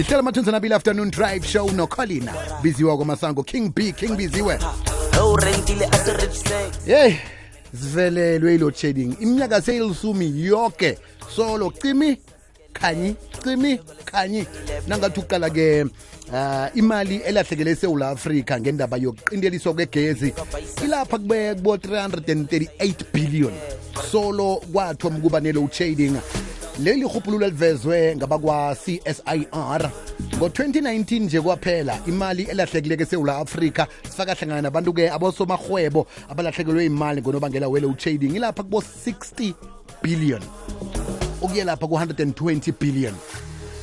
ihlela mathunzi nabili afternoon drive show. Nocolina biziwa kwamasango king b king biziwe urentile zivelelwe ilo shedding iminyaka seyilisumi yoke. Solo cimi khanyi cimi khanyi nangathi uqala ke uh, imali elahlekele esewula afrika ngendaba yokuqindeliswa kwegezi ilapha kube kubo 338 billion. Solo kwathoma ukuba ne-low shading leli rhubhululo elivezwe ngabakwa-csir ngo-2019 nje kwaphela imali elahlekileke esewula afrika sifaka hlangana nabantu-ke abosomarhwebo abalahlekelwe imali ngonobangela we-load shading ilapha kubo 60 billion. Ukuye lapha ku-120 billion.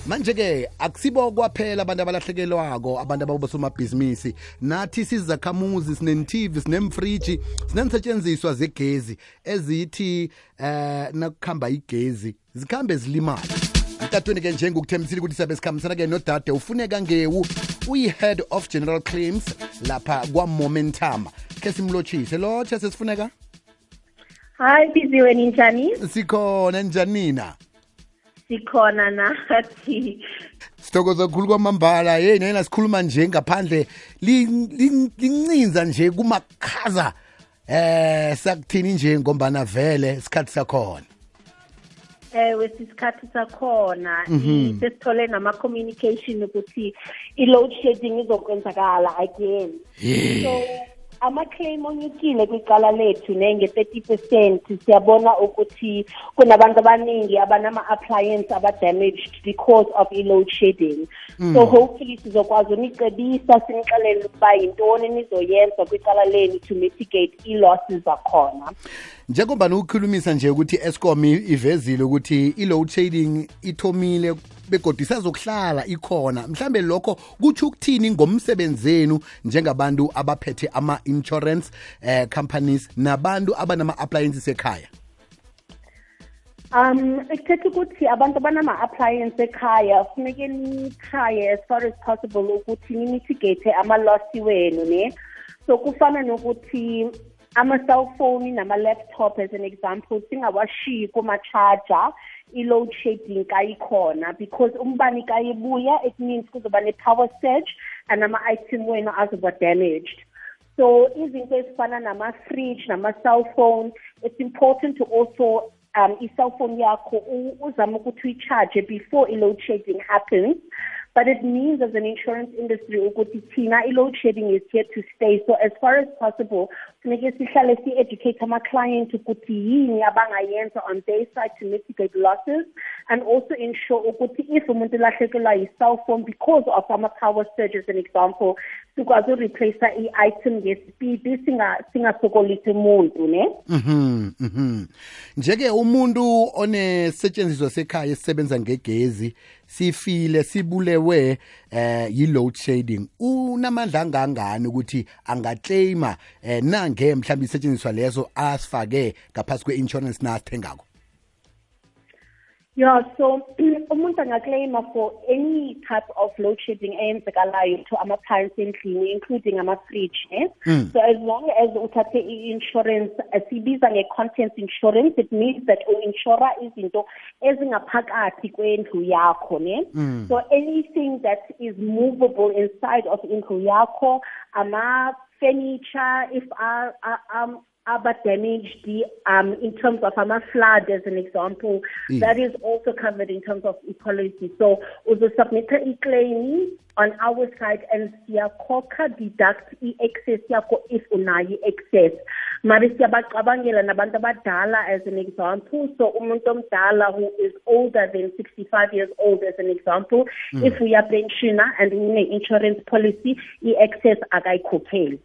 Manje-ke akusibo kwaphela abantu abalahlekelwako abantu ababosomabhizinisi. Nathi sizakhamuzi sinenitv sinemfriji sinensetshenziswa zegezi ezithi eh nakukhamba igezi zikhambe zilimala emtatweni-ke njengokuthembisile ukuthi siyabe sikhambisana-ke nodade ufuneka ngewu uyi-head of general claims lapha kwamomentum khe simlotshise lotshe sesifuneka? Hayi biziwe ninjani? Sikhona njanina sikhona nathi sithokoza kakhulu kwamambala yeyi nayena sikhuluma nje ngaphandle. Lin- lin- lincinza nje kumakhaza. Eh sakuthini nje ngombana vele isikhathi sakhona? Ewe sisikhathi sakhona. Sesithole nama-communication ukuthi i-load shedding izokwenzakala again. So ama-claim onyukile kwicala lethu nenge-thirty percent siyabona ukuthi kunabantu abaningi abanama-appliance aba-damaged because of i-load shedding. So hopefully sizokwazi unicebisa sinixelele ukuba yintoni nizoyenza kwicala lenu to mitigate i-losses zakhona. Njengoba ukukhulumisa nje ukuthi escom ivezile ukuthi i-load shading ithomile begodi isazokuhlala ikhona. Mhlambe lokho kutsho ukuthini ngomsebenzi zenu njengabantu abaphethe ama-insurance eh, companies nabantu abanama-appliances ekhaya? Um, ekuthetha ukuthi abantu abanama-appliance ekhaya funeke nitraye as far as possible ukuthi nimitigate ama-losi wenu ne. So kufana nokuthi ama-cellphone nama-laptop as an example singawashiyi kuma-charger i-load shedding kayikhona because umbani kayibuya it means kuzoba ne-power surge and ama-item wenu azoba damaged. So izinto ezifana nama-fridge nama-cellphone it's important to also um i-cellphone yakho uzame ukuthi uyi-charge before i-load shedding happens but it means as an insurance industry ukuthi thina i-load shedding is here to stay. So as far as possible funeke sihlale si-educate ama-client ukuthi yini abangayenza on their side to mitigate losses and also ensure ukuthi if umuntu ulahlekelwa yi-cellphone because of ama-power surge as an example sikwazi ureplace i-item ngespeed singa- singasokolisi umuntu ne? Mhm mhm. Njeke umuntu onesetshenziswa sekhaya esisebenza ngegezi sifile sibulewe eh yi-load shading unamandla angangani ukuthi angaclaima eh nange mhlawumbe isetshenziswa leso asifake ngaphasi kwe-insurance nasithengako Yeah, so umuntu angaclaima for any type of load shedding eyenzekalayo to ama-appliance endlini including ama-fridge ne so as long as uthathe i-insurance sibiza nge-contents insurance it means that u-inshura izinto ezingaphakathi kwendlu yakho ne? Hmm. So anything that is movable inside of indlu yakho ama-furniture if are, are, um, aba damaged um in terms of ama flood as an example Mm. that is also covered in terms of equality so uzosubmit i-claim on our side and siyakhokha deduct i-excess yakho if unayo i-excess. Mari siyabacabangela nabantu abadala as an example. So umuntu omdala who is older than 65 years old as an example if uyapensiona and une-insurance policy i-excess akayikhokheli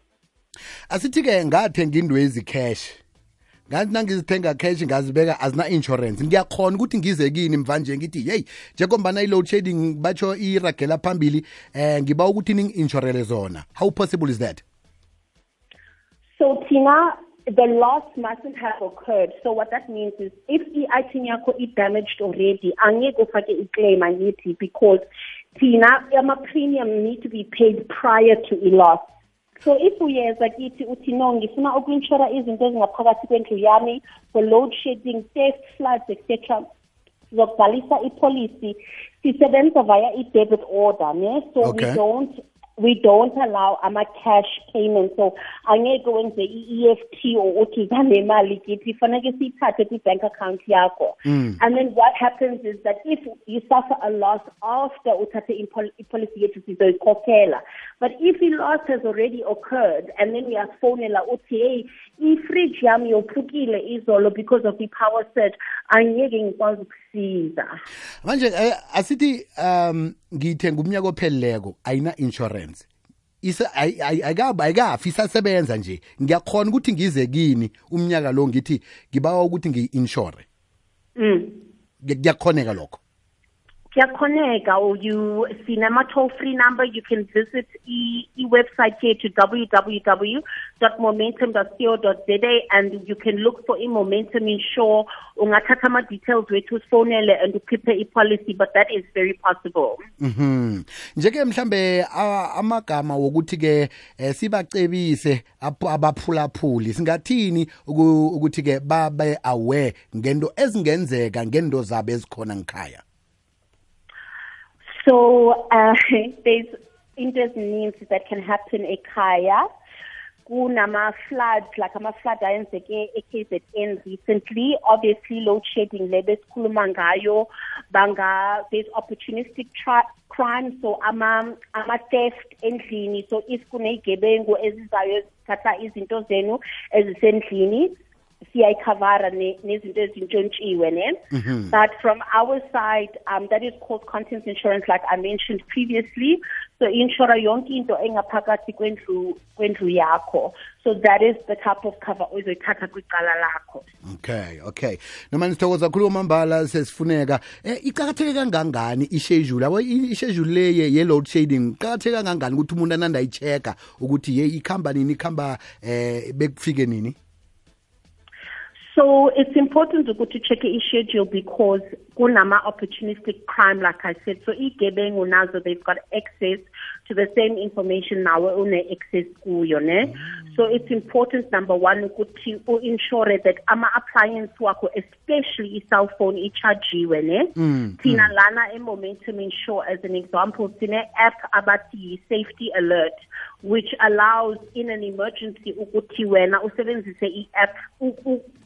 asithi-ke ngathenga indwezi cash ngathi nangizithenga cash ngazibeka azina-insurance ngiyakhona ukuthi ngize kini mvanje ngithi yeyi njengombana i-load shedding batsho iragela phambili eh ngiba ukuthi ningi-insurele zona how possible is that So thina the loss mustn't have occurred. So what that means is if i-item yakho i-damaged already, angeke ufake i-claim angithi because thina ama-premium need to be paid prior to i-loss. So if uyeza kithi uthi no ngifuna uku-inshura izinto ezingaphakathi kwendlu yami for load shedding, theft, floods, etc. sizokubhalisa ipolicy sisebenza via i-debit order ne so Okay. we don't we don't allow ama-cash payment so angeke wenze EFT or uthi zanemali kithi faneke siyithathe kwi-bank account yakho. And then what happens is that if you suffer a loss after uthathe ipolicy yethu sizoyikhokhela but if i-loss has already occurred and then uyasifonela uthi hey i-fridge yami yophukile izolo because of i-power surge angeke ngikwazi ukusiza manje eh, asithi um ngithenga umnyaka opheleleko ayina insurance. Isa ay- ay- ayikabi ayikafi isasebenza nje. Ngiyakhona ukuthi ngize kini umnyaka lo ngithi ngibawa ukuthi ngiyi-inshore mm. ngiyakhoneka kuyakhoneka lokho kuyakhoneka or you sinama toll free number you can visit e, e website here to www.momentum.co.za and you can look for i-momentum insure ungathatha ama-details wethu usifonele and ukhiphe i-policy but that is very possible Mhm. Njeke mhlambe amagama wokuthi ke eh, sibacebise ap- abaphulaphuli singathini uku- ukuthi ke babe aware ngento ezingenzeka ngento zabo ezikhona ngikhaya. So uh, there's into ezininzi that can happen ekhaya. Kunama floods, like ama flood ayenzeke e-KZN recently. Obviously, load shedding lebe sikhuluma ngayo. Banga, there's opportunistic crime, so ama ama theft endlini. So if kuneyigebengu ezizayo ezithatha izinto zenu ezisendlini siyayikhavara ne- nezinto ezintshontshiwe ne but from our side um, that is called contents insurance like i mentioned previously so insura yonke into engaphakathi kwendlu kwendlu yakho so that is the type of cover ozoyithatha kwicala lakho Okay, okay. Noma nisithokoza kakhulu mambala sesifuneka. Eh iqhakatheke kangangani i-schedule? Yabo i- i-schedule le ye- ye load shedding iqhakatheke kangangani ukuthi umuntu ananda ayichecka ukuthi ye ikhamba nini ikhamba eh bekufike nini? So it's important to check i-schedule because kunama opportunistic crime like I said. So igebengu nazo they've got access to the same information nawe une access kuyo ne. Mm. So it's important number one ukuthi u-insure that ama-appliance wakho especially i-cell phone i-chargiwe ne. Mm, mm. Thina lana e-Momentum Insure as an example sine-app abathi safety alert which allows in an emergency ukuthi wena usebenzise i-app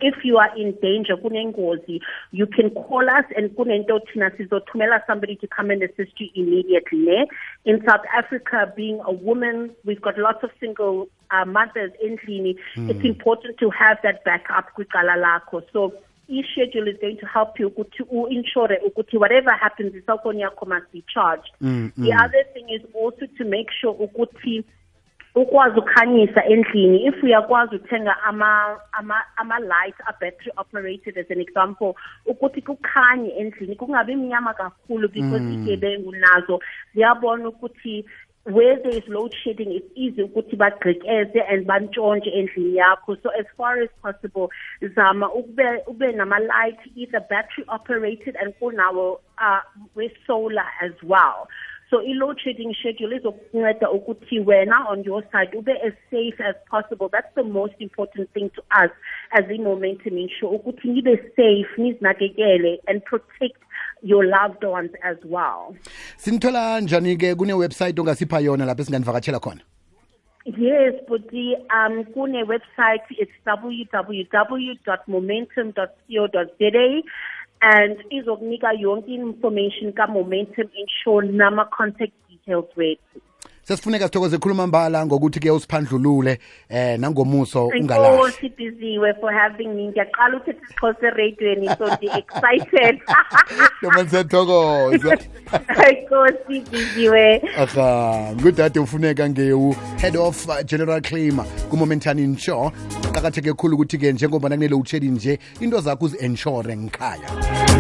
if you are in danger kunengozi you can call us and kunento thina sizothumela somebody to come and assist you immediately in south africa being a woman we've got lots of single uh, mothers endlini hmm. it's important to have that backup kwicala lakho. So i-schedule is going to help you ukuthi u-insure ukuthi whatever happens i-cellphone yakho must be charged. Hmm, hmm. The other thing is also to make sure ukuthi ukwazi ukukhanyisa endlini. If uyakwazi ukuthenga ama ama ama light a battery operated as an example ukuthi kukhanye endlini kungabi mnyama kakhulu because igebengu nazo. Ziyabona ukuthi where there is load shedding it's easy ukuthi bagqekeze and bantshontshe endlini yakho. So as far as possible zama ube nama light either battery operated and kunawo uh, with solar as well so i-load shedding schedule izokunceda ukuthi wena on your side ube as safe as possible. That's the most important thing to us as i-momentum insure ukuthi nibe safe nizinakekele and protect your loved ones as well. Sinithola njani ke kune website ongasipha yona lapho esinganivakatshela khona? Yes, but the um kune website it's www.momentum.co.za and izokunika yonke information ka Momentum Insure nama contact details wethu. sesifuneka sithokoze khuluma mbala ngokuthi-ke usiphandlulule eh nangomuso ungalahlibhiziwe for having me. Ngiyaqala uthetha isixhosa ereyidweni so excited. Noma ndisathokoza nkosi aha ngudade ufuneka ngewu head of uh, general claim kumomentani insure kuqakatheke khulu ukuthi-ke njengoba nakunele utsheli nje into zakho uzi-ensure ngikhaya